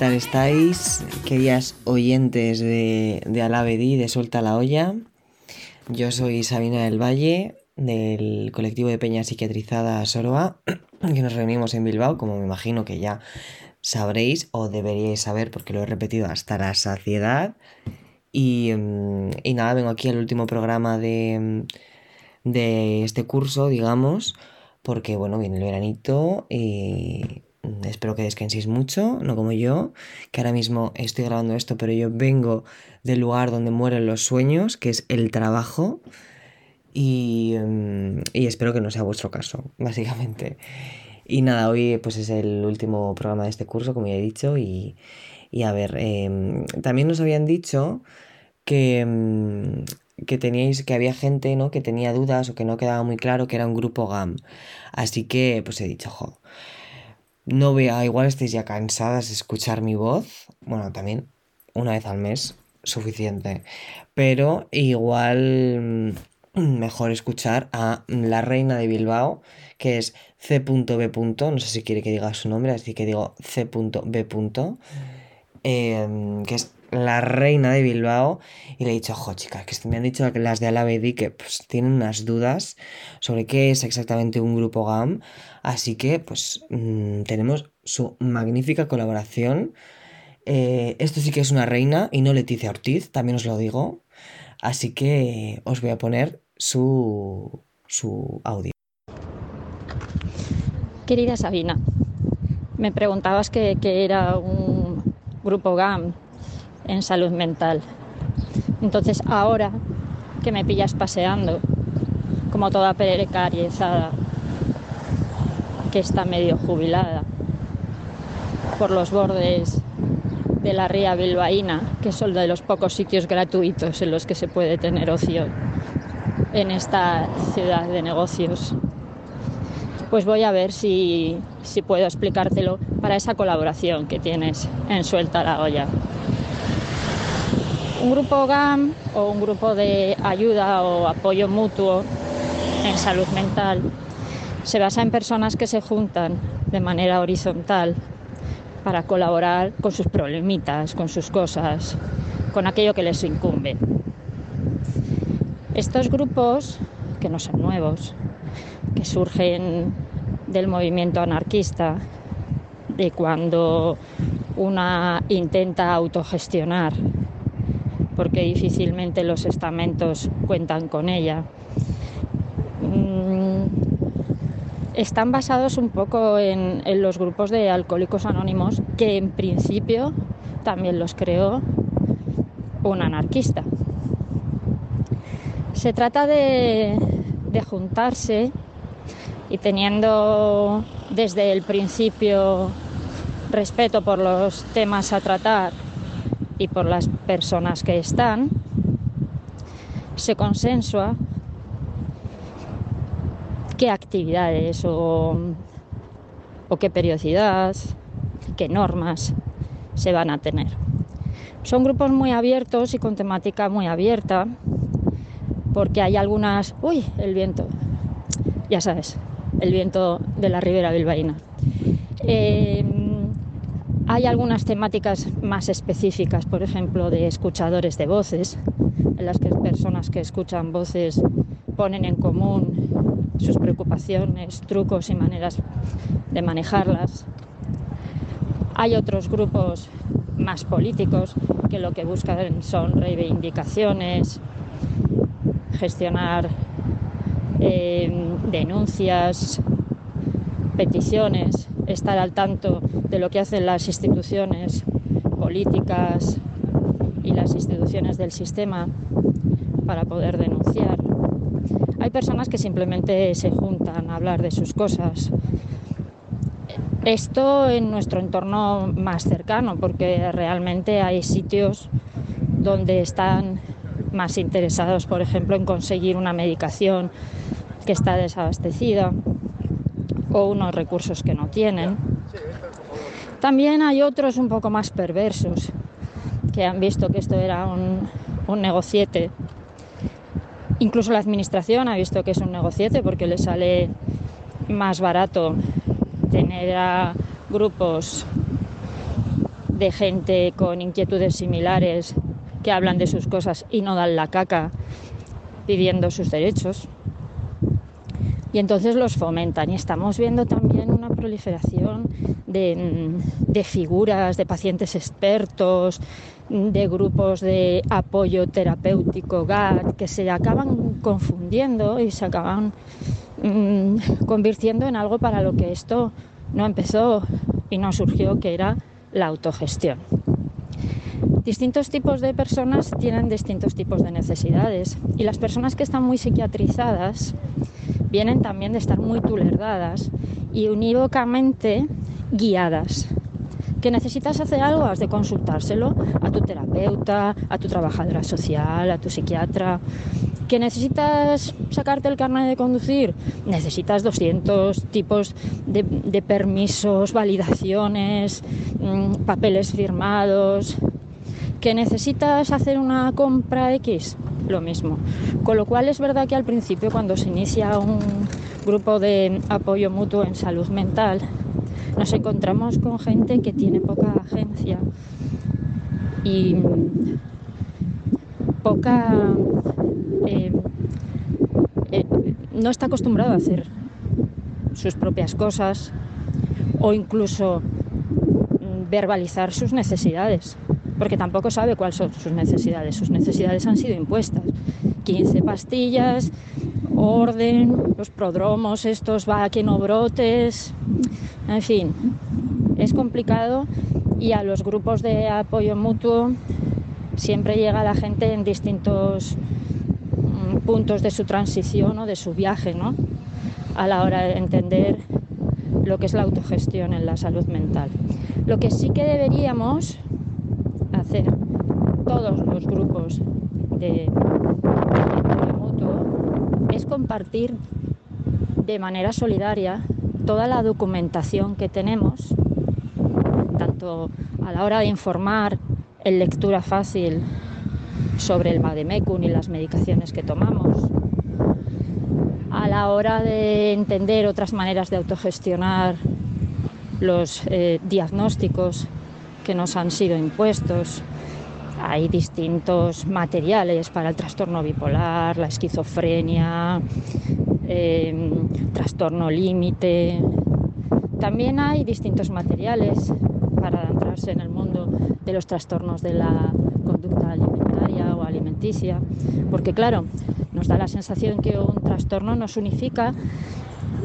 tal estáis? Queridas oyentes de, de Alavedi, de Suelta la Olla. Yo soy Sabina del Valle, del colectivo de Peña Psiquiatrizada Soroa, que nos reunimos en Bilbao, como me imagino que ya sabréis o deberíais saber porque lo he repetido hasta la saciedad. Y, mm, y nada, vengo aquí al último programa de, de este curso, digamos, porque bueno, viene el veranito y espero que descanséis mucho, no como yo, que ahora mismo estoy grabando esto, pero yo vengo del lugar donde mueren los sueños, que es el trabajo. Y, mm, y espero que no sea vuestro caso, básicamente. Y nada, hoy pues es el último programa de este curso, como ya he dicho, y, y a ver, em, también nos habían dicho que, em, que teníais, que había gente, ¿no? Que tenía dudas o que no quedaba muy claro que era un grupo GAM. Así que, pues he dicho, jo, no vea, igual estéis ya cansadas de escuchar mi voz. Bueno, también una vez al mes, suficiente. Pero igual mm, mejor escuchar a la reina de Bilbao, que es C.B. No sé si quiere que diga su nombre, así que digo C.B. Eh, que es la reina de Bilbao y le he dicho, ojo chicas, que me han dicho las de Alavedi que pues, tienen unas dudas sobre qué es exactamente un grupo GAM, así que pues mmm, tenemos su magnífica colaboración. Eh, esto sí que es una reina y no Leticia Ortiz, también os lo digo, así que os voy a poner su, su audio. Querida Sabina, me preguntabas qué era un grupo GAM en salud mental. Entonces ahora que me pillas paseando, como toda precarizada, que está medio jubilada, por los bordes de la ría bilbaína, que son de los pocos sitios gratuitos en los que se puede tener ocio en esta ciudad de negocios. Pues voy a ver si, si puedo explicártelo para esa colaboración que tienes en Suelta la olla. Un grupo GAM o un grupo de ayuda o apoyo mutuo en salud mental se basa en personas que se juntan de manera horizontal para colaborar con sus problemitas, con sus cosas, con aquello que les incumbe. Estos grupos, que no son nuevos, que surgen del movimiento anarquista, de cuando una intenta autogestionar porque difícilmente los estamentos cuentan con ella. Mm, están basados un poco en, los grupos de alcohólicos anónimos que en principio también los creó un anarquista. Se trata de juntarse y teniendo desde el principio respeto por los temas a tratar y por las personas que están, se consensua qué actividades o, o qué periodicidad, qué normas se van a tener. Son grupos muy abiertos y con temática muy abierta, porque hay algunas... ¡Uy! El viento. Ya sabes, el viento de la ribera bilbaína. Eh, hay algunas temáticas más específicas, por ejemplo, de escuchadores de voces, en las que personas que escuchan voces ponen en común sus preocupaciones, trucos y maneras de manejarlas. Hay otros grupos más políticos que lo que buscan son reivindicaciones, gestionar eh, denuncias, peticiones, estar al tanto de lo que hacen las instituciones políticas y las instituciones del sistema para poder denunciar. Hay personas que simplemente se juntan a hablar de sus cosas. Esto en nuestro entorno más cercano, porque realmente hay sitios donde están más interesados, por ejemplo, en conseguir una medicación que está desabastecida o unos recursos que no tienen. También hay otros un poco más perversos que han visto que esto era un, un negociete. Incluso la administración ha visto que es un negociete porque le sale más barato tener a grupos de gente con inquietudes similares que hablan de sus cosas y no dan la caca pidiendo sus derechos. Y entonces los fomentan. Y estamos viendo también una proliferación de, de figuras, de pacientes expertos, de grupos de apoyo terapéutico GAT que se acaban confundiendo y se acaban mmm, convirtiendo en algo para lo que esto no empezó y no surgió, que era la autogestión. Distintos tipos de personas tienen distintos tipos de necesidades y las personas que están muy psiquiatrizadas vienen también de estar muy tulerdadas y unívocamente guiadas que necesitas hacer algo, has de consultárselo a tu terapeuta, a tu trabajadora social, a tu psiquiatra. Que necesitas sacarte el carnet de conducir, necesitas 200 tipos de, permisos, validaciones, mmm, papeles firmados. Que necesitas hacer una compra X, lo mismo. Con lo cual es verdad que al principio cuando se inicia un grupo de apoyo mutuo en salud mental, nos encontramos con gente que tiene poca agencia y poca... Eh, eh, no está acostumbrado a hacer sus propias cosas o incluso verbalizar sus necesidades, porque tampoco sabe cuáles son sus necesidades. Sus necesidades han sido impuestas. 15 pastillas, orden, los prodromos, estos va que no brotes, en fin, es complicado y a los grupos de apoyo mutuo siempre llega la gente en distintos mm, puntos de su transición o de su viaje, ¿no? A la hora de entender lo que es la autogestión en la salud mental. Lo que sí que deberíamos grupos de apoyo mutuo es compartir de manera solidaria toda la documentación que tenemos, tanto a la hora de informar en lectura fácil sobre el Mademecum y las medicaciones que tomamos, a la hora de entender otras maneras de autogestionar los eh, diagnósticos que nos han sido impuestos. Hay distintos materiales para el trastorno bipolar, la esquizofrenia, eh, trastorno límite. También hay distintos materiales para adentrarse en el mundo de los trastornos de la conducta alimentaria o alimenticia, porque claro, nos da la sensación que un trastorno nos unifica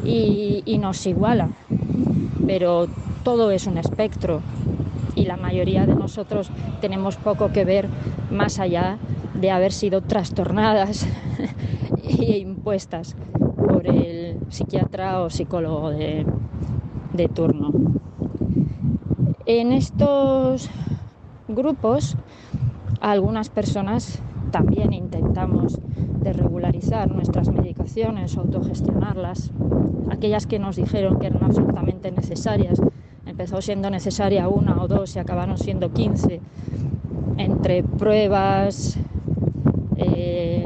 y nos iguala, pero todo es un espectro y la mayoría de nosotros tenemos poco que ver más allá de haber sido trastornadas e impuestas por el psiquiatra o psicólogo de, turno. En estos grupos, algunas personas también intentamos de regularizar nuestras medicaciones, autogestionarlas, aquellas que nos dijeron que eran absolutamente necesarias. Empezó siendo necesaria una o dos y acabaron siendo 15 entre pruebas, eh,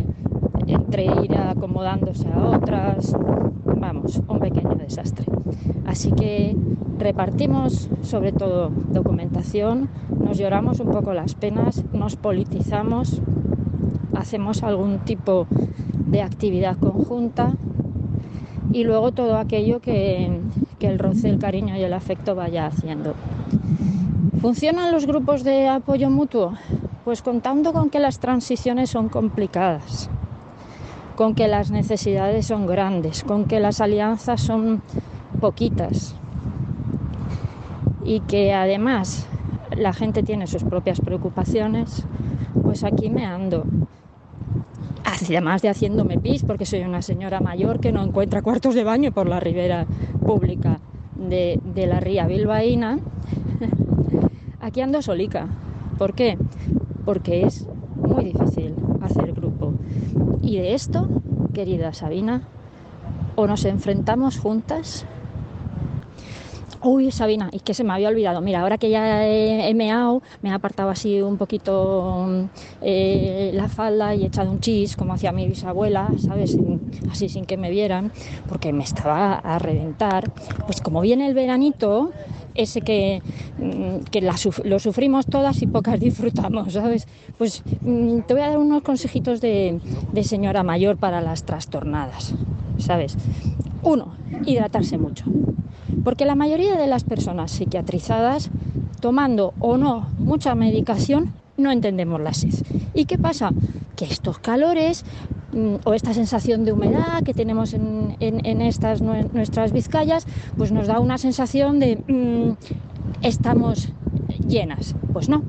entre ir acomodándose a otras, vamos, un pequeño desastre. Así que repartimos sobre todo documentación, nos lloramos un poco las penas, nos politizamos, hacemos algún tipo de actividad conjunta y luego todo aquello que, que el roce, el cariño y el afecto vaya haciendo. ¿Funcionan los grupos de apoyo mutuo? Pues contando con que las transiciones son complicadas, con que las necesidades son grandes, con que las alianzas son poquitas y que además la gente tiene sus propias preocupaciones, pues aquí me ando. Además de haciéndome pis, porque soy una señora mayor que no encuentra cuartos de baño por la ribera pública de, de la ría bilbaína, aquí ando solica. ¿Por qué? Porque es muy difícil hacer grupo. Y de esto, querida Sabina, o nos enfrentamos juntas Uy, Sabina, y que se me había olvidado. Mira, ahora que ya he, meado, me he apartado así un poquito eh, la falda y he echado un chis, como hacía mi bisabuela, ¿sabes? Así sin que me vieran, porque me estaba a reventar. Pues como viene el veranito, ese que, mm, que lo sufrimos todas y pocas disfrutamos, ¿sabes? Pues mm, te voy a dar unos consejitos de señora mayor para las trastornadas, ¿sabes? Uno, hidratarse mucho. Porque la mayoría de las personas psiquiatrizadas, tomando o no mucha medicación, no entendemos la sed. ¿Y qué pasa? Que estos calores mm, o esta sensación de humedad que tenemos en, estas nuestras vizcayas, pues nos da una sensación de mm, estamos llenas. Pues no,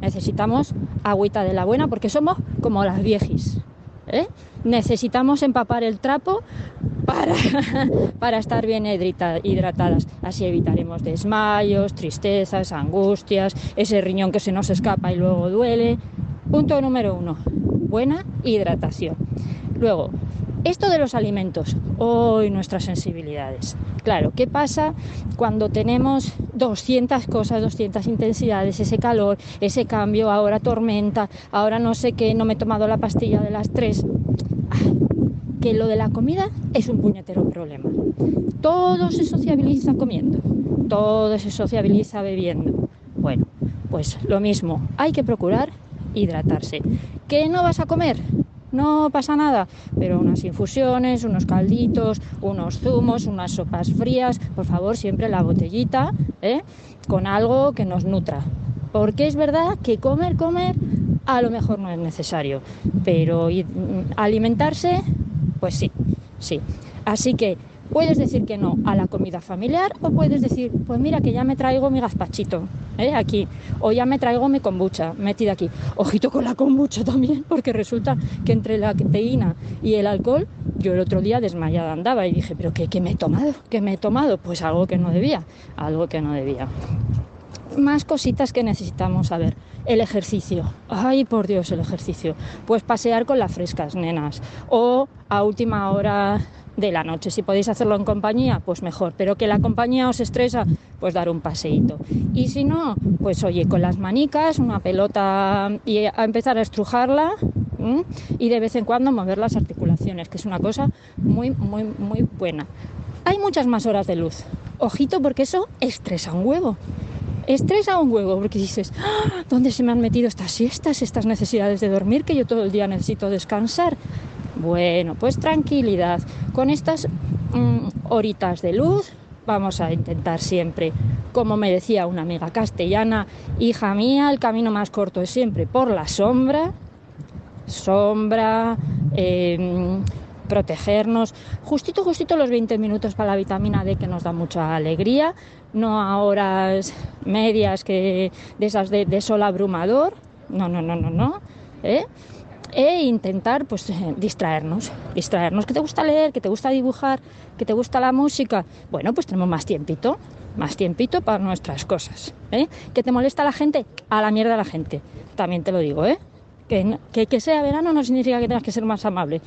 necesitamos agüita de la buena porque somos como las viejis. ¿Eh? Necesitamos empapar el trapo para, para estar bien hidratadas. Así evitaremos desmayos, tristezas, angustias, ese riñón que se nos escapa y luego duele. Punto número uno, buena hidratación. Luego, esto de los alimentos, hoy nuestras sensibilidades. Claro, ¿qué pasa cuando tenemos 200 cosas, 200 intensidades, ese calor, ese cambio, ahora tormenta, ahora no sé qué, no me he tomado la pastilla de las tres? que lo de la comida es un puñetero problema. Todo se sociabiliza comiendo, todo se sociabiliza bebiendo. Bueno, pues lo mismo, hay que procurar hidratarse. ¿Qué no vas a comer? No pasa nada, pero unas infusiones, unos calditos, unos zumos, unas sopas frías, por favor, siempre la botellita, ¿eh? con algo que nos nutra. Porque es verdad que comer, comer, a lo mejor no es necesario, pero mm, alimentarse pues sí, sí. Así que puedes decir que no a la comida familiar o puedes decir, pues mira que ya me traigo mi gazpachito ¿eh? aquí, o ya me traigo mi kombucha metida aquí. Ojito con la kombucha también, porque resulta que entre la teína y el alcohol, yo el otro día desmayada andaba y dije, pero ¿qué, qué me he tomado? ¿Qué me he tomado? Pues algo que no debía, algo que no debía. Más cositas que necesitamos saber. El ejercicio. Ay, por Dios, el ejercicio. Pues pasear con las frescas, nenas. O a última hora de la noche. Si podéis hacerlo en compañía, pues mejor. Pero que la compañía os estresa, pues dar un paseíto. Y si no, pues oye, con las manicas, una pelota y a empezar a estrujarla y de vez en cuando mover las articulaciones, que es una cosa muy, muy, muy buena. Hay muchas más horas de luz. Ojito porque eso estresa un huevo estresa un huevo porque dices, ah, ¿dónde se me han metido estas siestas, estas necesidades de dormir que yo todo el día necesito descansar? Bueno, pues tranquilidad. Con estas mm, horitas de luz vamos a intentar siempre, como me decía una amiga castellana, hija mía, el camino más corto es siempre por la sombra, sombra, eh, protegernos. Justito, justito los 20 minutos para la vitamina D que nos da mucha alegría, no a horas medias que de esas de, sol abrumador, no, no, no, no, no. ¿eh? E intentar pues eh, distraernos, distraernos. ¿Que te gusta leer? ¿Que te gusta dibujar? ¿Que te gusta la música? Bueno, pues tenemos más tiempito, más tiempito para nuestras cosas. ¿eh? ¿Que te molesta la gente? A la mierda la gente. También te lo digo, ¿eh? Que, que, que sea verano no significa que tengas que ser más amable.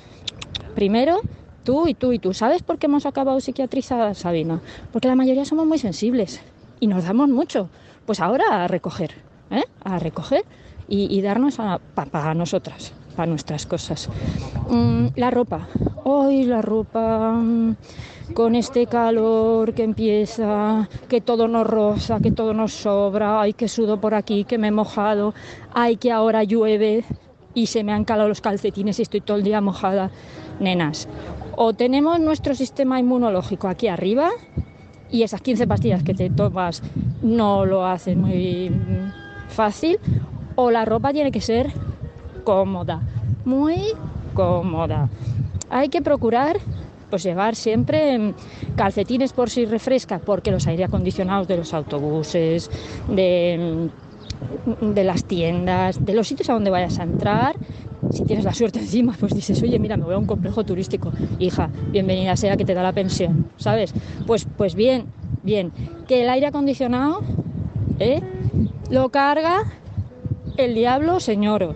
Primero, tú y tú y tú. ¿Sabes por qué hemos acabado psiquiatrizadas, Sabina? Porque la mayoría somos muy sensibles y nos damos mucho. Pues ahora a recoger, ¿eh? A recoger y, darnos a, para nosotras, para nuestras cosas. Mm, la ropa. Hoy la ropa mm, con este calor que empieza, que todo nos roza, que todo nos sobra, ay que sudo por aquí, que me he mojado, ay que ahora llueve y se me han calado los calcetines y estoy todo el día mojada nenas, o tenemos nuestro sistema inmunológico aquí arriba y esas 15 pastillas que te tomas no lo hacen muy fácil, o la ropa tiene que ser cómoda, muy cómoda. Hay que procurar pues llevar siempre calcetines por si refresca, porque los aire acondicionados de los autobuses, de, de las tiendas, de los sitios a donde vayas a entrar, si tienes la suerte encima, pues dices, oye, mira, me voy a un complejo turístico. Hija, bienvenida sea que te da la pensión, ¿sabes? Pues, pues bien, bien. Que el aire acondicionado, ¿eh? Lo carga el diablo señor,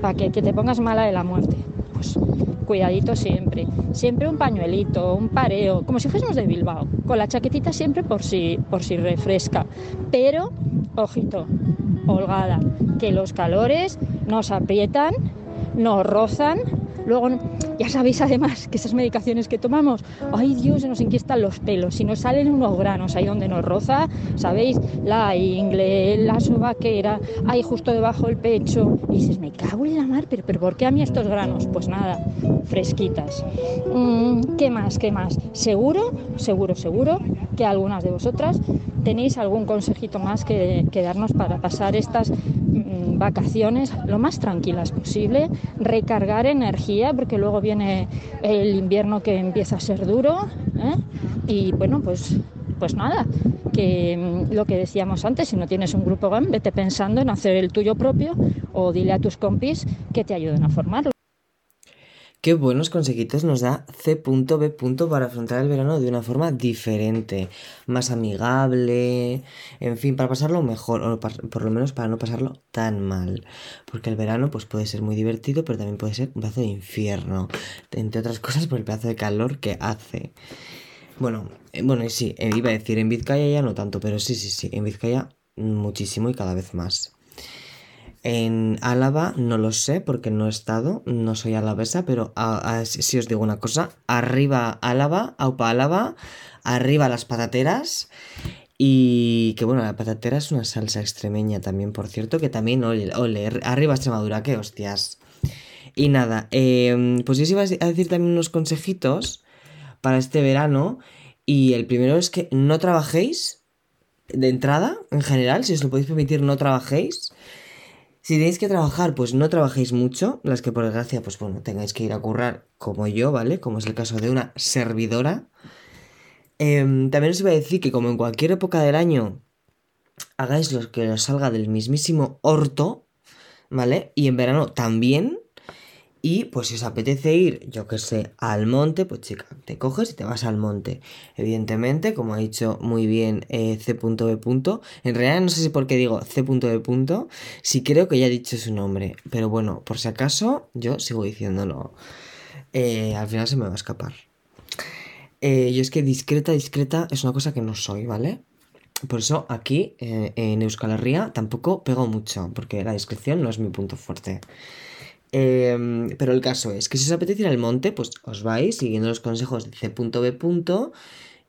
para que, que te pongas mala de la muerte. Pues cuidadito siempre. Siempre un pañuelito, un pareo, como si fuésemos de Bilbao, con la chaquetita siempre por si, por si refresca. Pero, ojito, holgada, que los calores nos aprietan, nos rozan Luego, ya sabéis además que esas medicaciones que tomamos, ay Dios, se nos inquiestan los pelos, si nos salen unos granos ahí donde nos roza, ¿sabéis? La ingle, la sobaquera, ahí justo debajo del pecho. Y dices, me cago en la mar, pero, pero ¿por qué a mí estos granos? Pues nada, fresquitas. Mm, ¿Qué más? ¿Qué más? Seguro, seguro, seguro que algunas de vosotras tenéis algún consejito más que, que darnos para pasar estas mm, vacaciones lo más tranquilas posible, recargar energía, porque luego viene el invierno que empieza a ser duro. ¿eh? Y bueno, pues, pues nada, que mm, lo que decíamos antes, si no tienes un grupo GAM, vete pensando en hacer el tuyo propio o dile a tus compis que te ayuden a formarlo. Qué buenos consejitos nos da C.B. para afrontar el verano de una forma diferente, más amigable, en fin, para pasarlo mejor, o por lo menos para no pasarlo tan mal. Porque el verano pues puede ser muy divertido, pero también puede ser un pedazo de infierno, entre otras cosas por el pedazo de calor que hace. Bueno, eh, bueno, sí, eh, iba a decir, en Vizcaya ya no tanto, pero sí, sí, sí, en Vizcaya muchísimo y cada vez más. En Álava no lo sé porque no he estado, no soy alavesa, pero si os digo una cosa, arriba Álava, aupa Álava, arriba las patateras y que bueno, la patatera es una salsa extremeña también, por cierto, que también ole, ole arriba Extremadura, qué hostias. Y nada, em, pues yo os iba a decir también unos consejitos para este verano y el primero es que no trabajéis de entrada, en general, si os lo podéis permitir, no trabajéis. Si tenéis que trabajar, pues no trabajéis mucho, las que por desgracia, pues bueno, tengáis que ir a currar como yo, ¿vale? Como es el caso de una servidora. Em, también os iba a decir que como en cualquier época del año hagáis lo que os salga del mismísimo orto, ¿vale? Y en verano también, y pues si os apetece ir, yo que sé, al monte, pues chica, te coges y te vas al monte. Evidentemente, como ha dicho muy bien eh, C.B. En realidad no sé si por qué digo C.B. Si creo que ya he dicho su nombre. Pero bueno, por si acaso, yo sigo diciéndolo. Eh, al final se me va a escapar. Eh, yo es que discreta, discreta es una cosa que no soy, ¿vale? Por eso aquí en Euskal Herria tampoco pego mucho, porque la discreción no es mi punto fuerte. Em, pero el caso es que si os apetece ir al monte, pues os vais siguiendo los consejos de C.B.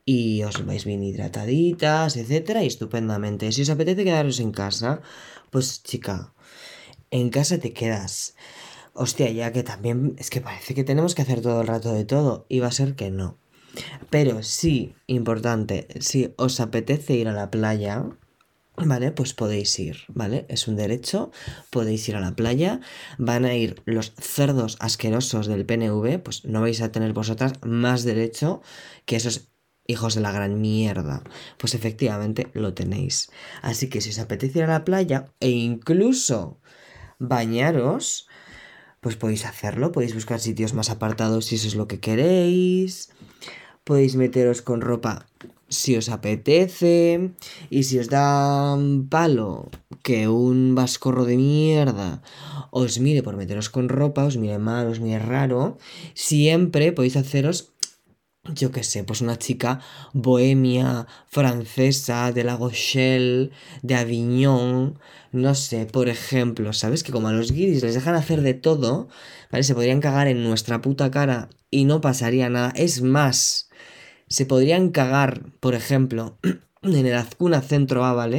y os vais bien hidrataditas, etcétera, y estupendamente. Si os apetece quedaros en casa, pues chica, en casa te quedas. Hostia, ya que también es que parece que tenemos que hacer todo el rato de todo, y va a ser que no. Pero sí, importante, si os apetece ir a la playa, ¿Vale? Pues podéis ir, ¿vale? Es un derecho, podéis ir a la playa, van a ir los cerdos asquerosos del PNV, pues no vais a tener vosotras más derecho que esos hijos de la gran mierda. Pues efectivamente lo tenéis. Así que si os apetece ir a la playa e incluso bañaros, pues podéis hacerlo, podéis buscar sitios más apartados si eso es lo que queréis, podéis meteros con ropa si os apetece y si os da palo que un vascorro de mierda os mire por meteros con ropa, os mire mal, os mire raro, siempre podéis haceros yo qué sé, pues una chica bohemia, francesa, de la Rochelle, de Avignon, no sé, por ejemplo, ¿sabes? Que como a los guiris les dejan hacer de todo, ¿vale? Se podrían cagar en nuestra puta cara y no pasaría nada. Es más, se podrían cagar, por ejemplo, en el Azcuna Centro A.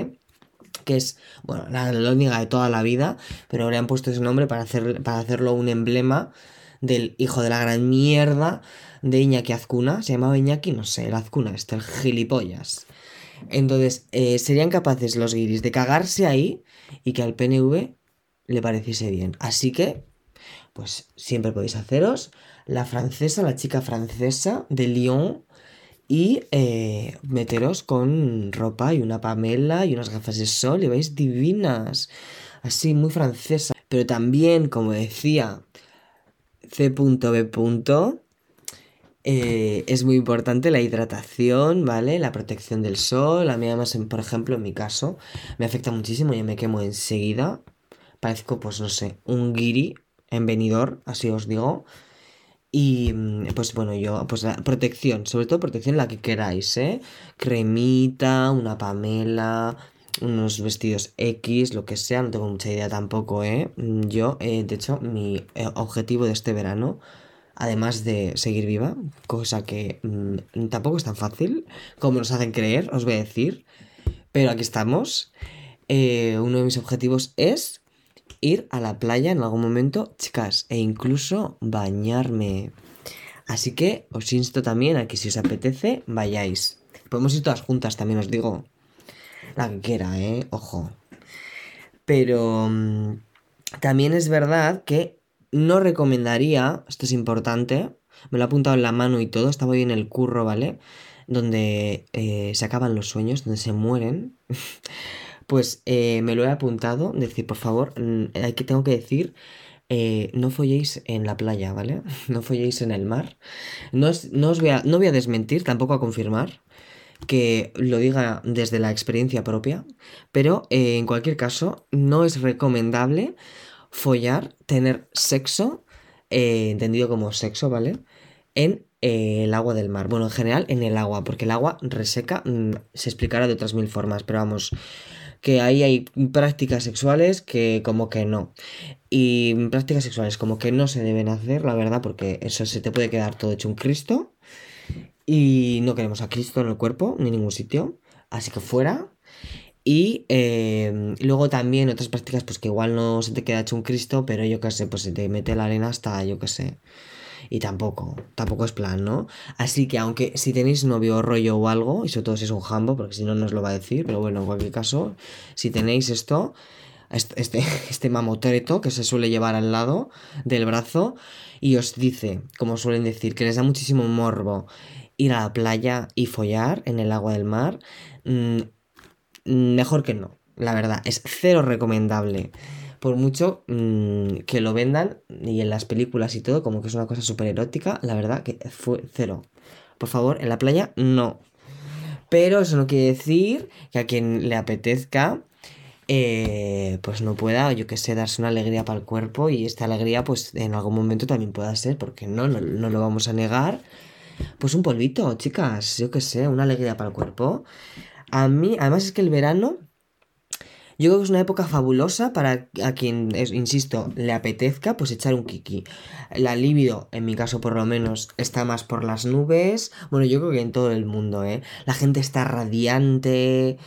Que es, bueno, la lóniga de toda la vida, pero le han puesto ese nombre para, hacer, para hacerlo un emblema del hijo de la gran mierda de Iñaki Azcuna. Se llamaba Iñaki, no sé, el Azcuna, este, el gilipollas. Entonces, eh, serían capaces los guiris de cagarse ahí y que al PNV le pareciese bien. Así que, pues siempre podéis haceros la francesa, la chica francesa de Lyon, y eh, meteros con ropa y una pamela y unas gafas de sol y vais divinas, así muy francesa. Pero también, como decía C.B. Eh, es muy importante la hidratación, ¿vale? La protección del sol. A mí además, por ejemplo, en mi caso, me afecta muchísimo y me quemo enseguida. Parezco, pues no sé, un guiri en venidor, así os digo. Y mm, pues bueno, yo, pues la protección, sobre todo protección la que queráis, ¿eh? Cremita, una pamela, unos vestidos X, lo que sea, no tengo mucha idea tampoco, ¿eh? Mm, yo, eh, de hecho, mi eh, objetivo de este verano, además de seguir viva, cosa que mm, tampoco es tan fácil como nos hacen creer, os voy a decir, pero aquí estamos. Eh, uno de mis objetivos es ir a la playa en algún momento, chicas, e incluso bañarme. Así que os insto también a que si os apetece, vayáis. Podemos ir todas juntas, también os digo. La que quiera, ¿eh? Ojo. Pero mm, también es verdad que no recomendaría, esto es importante, me lo he apuntado en la mano y todo, estaba hoy en el curro, ¿vale? Donde eh, se acaban los sueños, donde se mueren. Pues eh, me lo he apuntado, decir, por favor, hay que tengo que decir, eh, no folléis en la playa, ¿vale? No folléis en el mar. No, no os voy a, no voy a desmentir, tampoco a confirmar que lo diga desde la experiencia propia, pero eh, en cualquier caso no es recomendable follar, tener sexo, entendido como sexo, ¿vale? En el agua del mar. Bueno, en general en el agua, porque el agua reseca, mm, se explicará de otras mil formas, pero vamos, que ahí hay prácticas sexuales que como que no. Y prácticas sexuales como que no se deben hacer, la verdad, porque eso se te puede quedar todo hecho un Cristo. Y no queremos a Cristo en el cuerpo, ni en ningún sitio. Así que fuera. Y eh, luego también otras prácticas, pues que igual no se te queda hecho un Cristo, pero yo qué sé, pues se te mete la arena hasta, yo qué sé, y tampoco, tampoco es plan, ¿no? Así que aunque si tenéis novio rollo o algo, y sobre todo si es un jambo, porque si no, no os lo va a decir, pero bueno, en cualquier caso, si tenéis esto, este, este mamotreto que se suele llevar al lado del brazo y os dice, como suelen decir, que les da muchísimo morbo ir a la playa y follar en el agua del mar, mm, mejor que no, la verdad, es cero recomendable por mucho mm, que lo vendan y en las películas y todo, como que es una cosa súper erótica, la verdad que fue cero. Por favor, en la playa no. Pero eso no quiere decir que a quien le apetezca, eh, pues no pueda, yo que sé, darse una alegría para el cuerpo y esta alegría, pues en algún momento también pueda ser, porque no, no, no lo vamos a negar. Pues un polvito, chicas, yo que sé, una alegría para el cuerpo. A mí, además es que el verano yo creo que es una época fabulosa para a quien, insisto, le apetezca, pues echar un kiki. La libido, en mi caso por lo menos, está más por las nubes. Bueno, yo creo que en todo el mundo, ¿eh? La gente está radiante,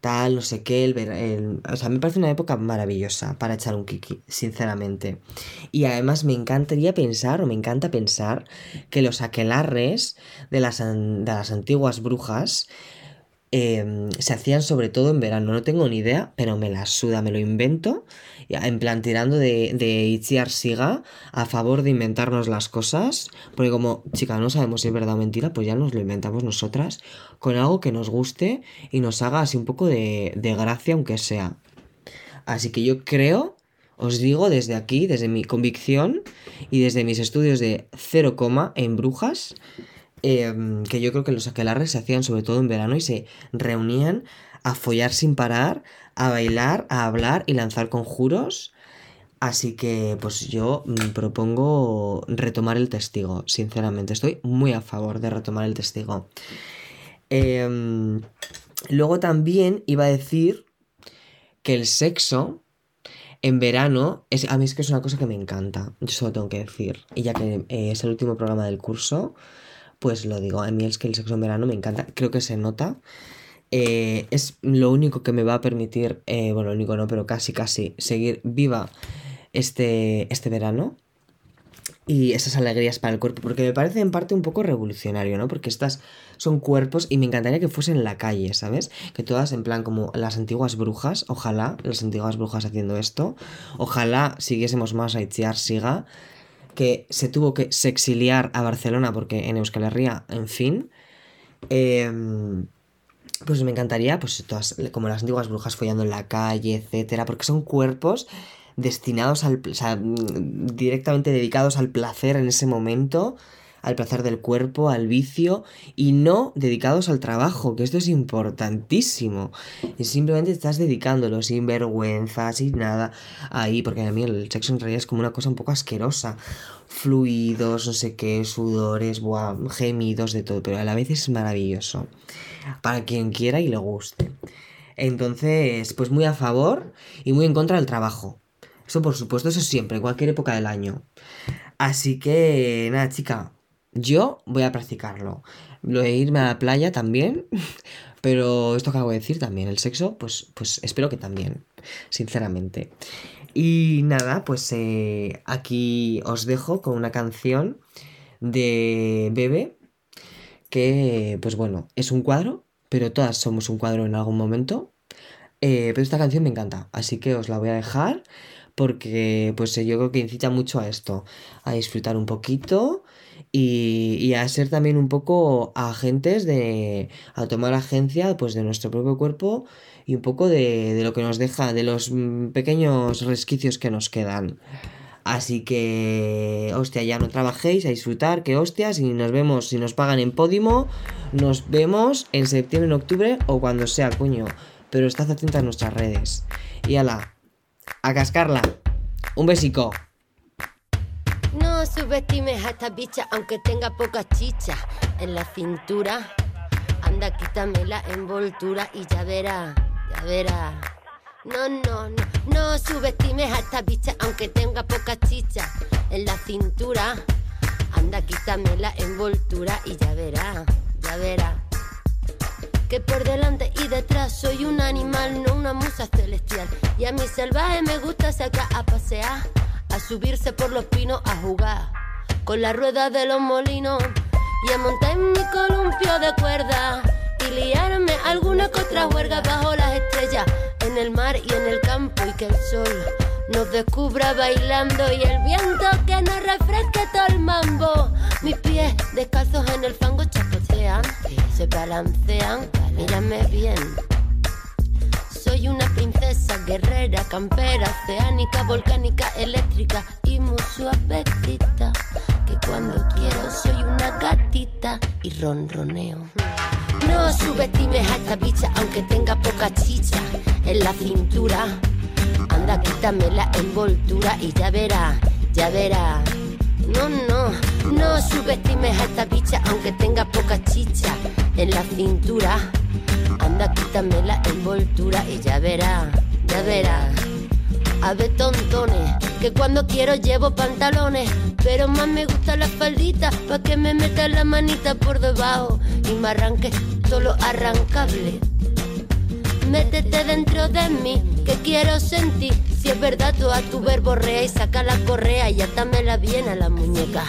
tal, no sé qué. El, o sea, me parece una época maravillosa para echar un kiki, sinceramente. Y además me encantaría pensar, o me encanta pensar, que los aquelarres de las, de las antiguas brujas Em, se hacían sobre todo en verano, no tengo ni idea, pero me la suda, me lo invento, en plan tirando de, de Itziar Siga a favor de inventarnos las cosas, porque como chica no sabemos si es verdad o mentira, pues ya nos lo inventamos nosotras con algo que nos guste y nos haga así un poco de, de gracia, aunque sea. Así que yo creo, os digo desde aquí, desde mi convicción y desde mis estudios de cero coma en brujas, Em, que yo creo que los aquelarres se hacían sobre todo en verano y se reunían a follar sin parar, a bailar, a hablar y lanzar conjuros. Así que pues yo propongo retomar el testigo, sinceramente. Estoy muy a favor de retomar el testigo. Em, luego también iba a decir que el sexo en verano, es, a mí es que es una cosa que me encanta, yo solo tengo que decir. Y ya que eh, es el último programa del curso, pues lo digo, a mí es que el sexo en verano me encanta, creo que se nota. Eh, es lo único que me va a permitir, eh, bueno, lo único no, pero casi, casi, seguir viva este, este verano y esas alegrías para el cuerpo, porque me parece en parte un poco revolucionario, ¿no? Porque estas son cuerpos y me encantaría que fuesen en la calle, ¿sabes? Que todas en plan como las antiguas brujas, ojalá las antiguas brujas haciendo esto, ojalá siguiésemos más a Itziar Siga que se tuvo que se exiliar a Barcelona porque en Euskal Herria, en fin, em, pues me encantaría, pues todas, como las antiguas brujas follando en la calle, etcétera, porque son cuerpos destinados al, o sea, directamente dedicados al placer en ese momento, al placer del cuerpo, al vicio y no dedicados al trabajo, que esto es importantísimo. Y simplemente estás dedicándolo sin vergüenza, sin nada ahí, porque a mí el sexo en realidad es como una cosa un poco asquerosa. Fluidos, no sé qué, sudores, buah, gemidos, de todo, pero a la vez es maravilloso. Para quien quiera y le guste. Entonces, pues muy a favor y muy en contra del trabajo. Eso por supuesto, eso siempre, en cualquier época del año. Así que, nada, chica, yo voy a practicarlo. Lo de irme a la playa también, pero esto que acabo de decir también, el sexo, pues, pues espero que también, sinceramente. Y nada, pues eh, aquí os dejo con una canción de Bebe, que pues bueno, es un cuadro, pero todas somos un cuadro en algún momento. Eh, pero esta canción me encanta, así que os la voy a dejar porque pues yo creo que incita mucho a esto, a disfrutar un poquito y, a ser también un poco agentes de, a tomar agencia pues de nuestro propio cuerpo y un poco de, de lo que nos deja, de los mm, pequeños resquicios que nos quedan. Así que, hostia, ya no trabajéis, a disfrutar, que hostias, y nos vemos, si nos pagan en Podimo, nos vemos en septiembre, en octubre o cuando sea, coño. Pero estad atentos a nuestras redes. Y ala, a cascarla. Un besico. No subestimes a esta bicha aunque tenga poca chicha en la cintura. Anda, quítame la envoltura y ya verá, ya verá. No, no, no, no subestimes a esta bicha aunque tenga poca chicha en la cintura. Anda, quítame la envoltura y ya verá, ya verá que por delante y detrás soy un animal, no una musa celestial. Y a mi salvaje me gusta sacar a pasear, a subirse por los pinos a jugar con la rueda de los molinos y a montar en mi columpio de cuerda y liarme alguna que otra huerga bajo las estrellas, en el mar y en el campo y que el sol nos descubra bailando y el viento que nos refresque todo el mambo. Mis pies descalzos en el fango chapotean, se balancean, mírame bien. Soy una princesa guerrera, campera, oceánica, volcánica, eléctrica y muy suavecita. Que cuando quiero soy una gatita y ronroneo. No subestimes a esta bicha aunque tenga poca chicha en la cintura Anda, quítame la envoltura y ya verá, ya verá. No, no, no subestimes a esta bicha aunque tenga poca chicha en la cintura. Anda, quítame la envoltura y ya verá, ya verá. A ver, tontones, que cuando quiero llevo pantalones, pero más me gusta la faldita, pa' que me meta la manita por debajo y me arranque todo lo arrancable. Métete dentro de mí, que quiero sentir. Si es verdad, tú a tu verborrea y saca la correa y atámela bien a la muñeca.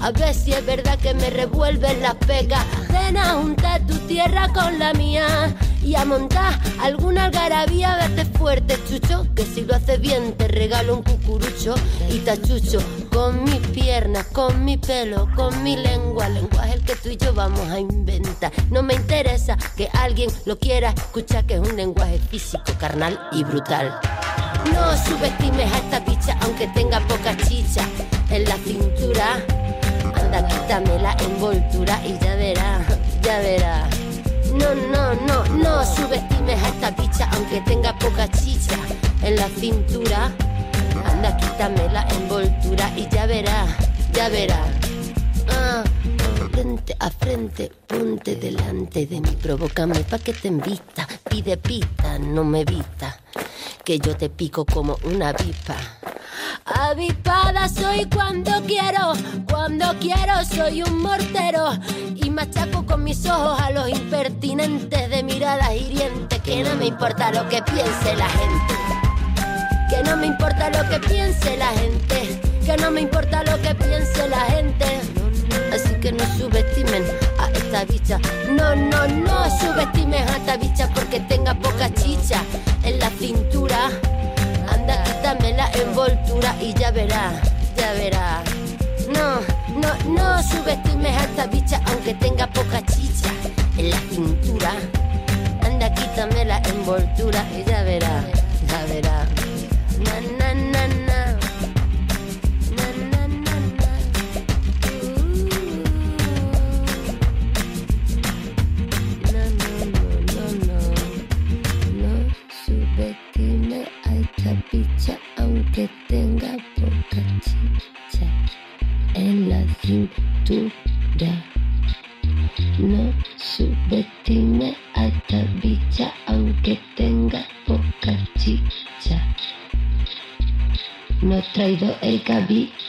A ver si es verdad que me revuelven las pecas. Ven a juntar tu tierra con la mía y a montar alguna algarabía. Vete fuerte, chucho, que si lo haces bien te regalo un cucurucho y tachucho con mis piernas, con mi pelo, con mi lengua. Lenguaje el que tú y yo vamos a inventar. No me interesa que alguien lo quiera escuchar, que es un lenguaje físico, carnal y brutal. No subestimes a esta bicha aunque tenga poca chicha en la cintura. Quítame la envoltura y ya verá, ya verá. No, no, no, no subestimes a esta bicha aunque tenga poca chicha en la cintura. Anda, quítame la envoltura y ya verá, ya verá. Ah, frente a frente, ponte delante de mí, provócame pa' que te invita. Pide pita, no me evita, que yo te pico como una avispa. Avispada soy cuando quiero, cuando quiero soy un mortero y machaco con mis ojos a los impertinentes de miradas hirientes. Que no me importa lo que piense la gente, que no me importa lo que piense la gente, que no me importa lo que piense la gente. Así que no subestimen a esta bicha. No, no, no subestimen a esta bicha porque tenga poca chicha en la cintura. Anda, quítame la envoltura y ya verá, ya verá. No, no, no subestimes a esta bicha aunque tenga poca chicha en la cintura. Anda, quítame la envoltura y ya verá, ya verá. Poca chicha.